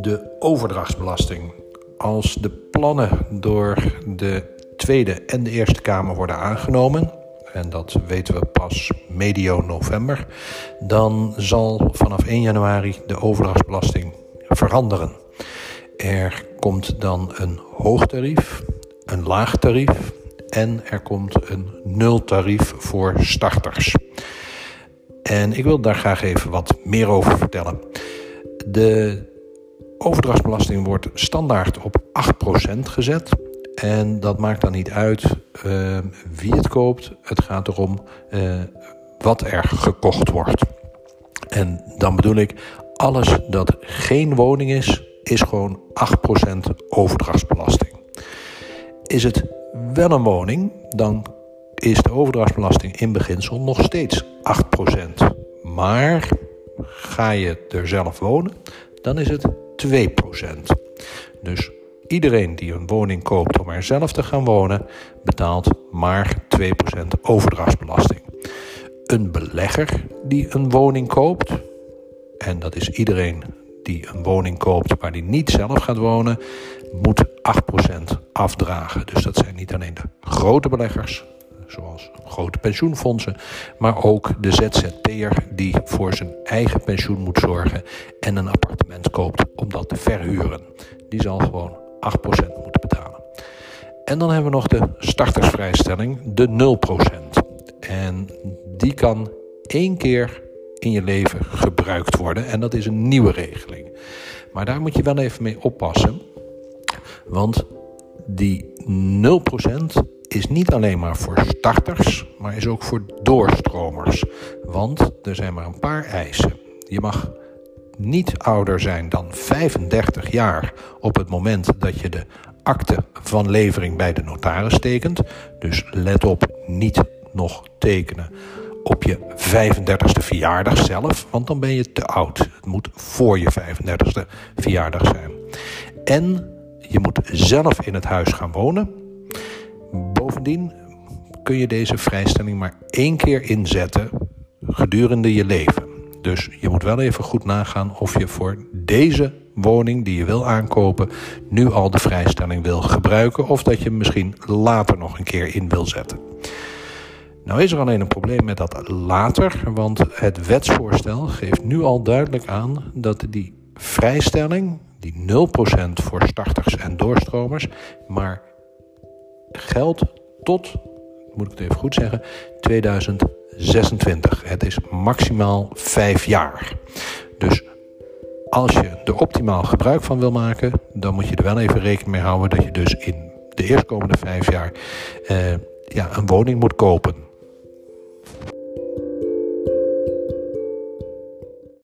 De overdrachtsbelasting. Als de plannen door de Tweede en de Eerste Kamer worden aangenomen, en dat weten we pas medio november, dan zal vanaf 1 januari de overdrachtsbelasting veranderen. Er komt dan een hoog tarief, een laag tarief en er komt een nultarief voor starters. En ik wil daar graag even wat meer over vertellen. De overdrachtsbelasting wordt standaard op 8% gezet. En dat maakt dan niet uit uh, wie het koopt. Het gaat erom uh, wat er gekocht wordt. En dan bedoel ik, alles dat geen woning is, is gewoon 8% overdrachtsbelasting. Is het wel een woning, dan is de overdrachtsbelasting in beginsel nog steeds 8%. Maar ga je er zelf wonen, dan is het 2%. Dus iedereen die een woning koopt om er zelf te gaan wonen, betaalt maar 2% overdrachtsbelasting. Een belegger die een woning koopt, en dat is iedereen die een woning koopt waar die niet zelf gaat wonen, moet 8% afdragen. Dus dat zijn niet alleen de grote beleggers, zoals grote pensioenfondsen, maar ook de ZZP'er die voor zijn eigen pensioen moet zorgen en een appartement koopt om dat te verhuren. Die zal gewoon 8% moeten betalen. En dan hebben we nog de startersvrijstelling, de 0%. En die kan één keer in je leven gebruikt worden. En dat is een nieuwe regeling. Maar daar moet je wel even mee oppassen. Want die 0% is niet alleen maar voor starters, maar is ook voor doorstromers. Want er zijn maar een paar eisen. Je mag niet ouder zijn dan 35 jaar op het moment dat je de akte van levering bij de notaris tekent. Dus let op, niet nog tekenen op je 35ste verjaardag zelf, want dan ben je te oud. Het moet voor je 35ste verjaardag zijn. En je moet zelf in het huis gaan wonen. Bovendien kun je deze vrijstelling maar één keer inzetten gedurende je leven. Dus je moet wel even goed nagaan of je voor deze woning die je wil aankopen nu al de vrijstelling wil gebruiken of dat je misschien later nog een keer in wil zetten. Nou is er alleen een probleem met dat later, want het wetsvoorstel geeft nu al duidelijk aan dat die vrijstelling, die 0% voor starters en doorstromers, maar geldt tot, moet ik het even goed zeggen, 2026. Het is maximaal 5 jaar. Dus als je er optimaal gebruik van wil maken, dan moet je er wel even rekening mee houden dat je dus in de eerstkomende 5 jaar eh, ja, een woning moet kopen.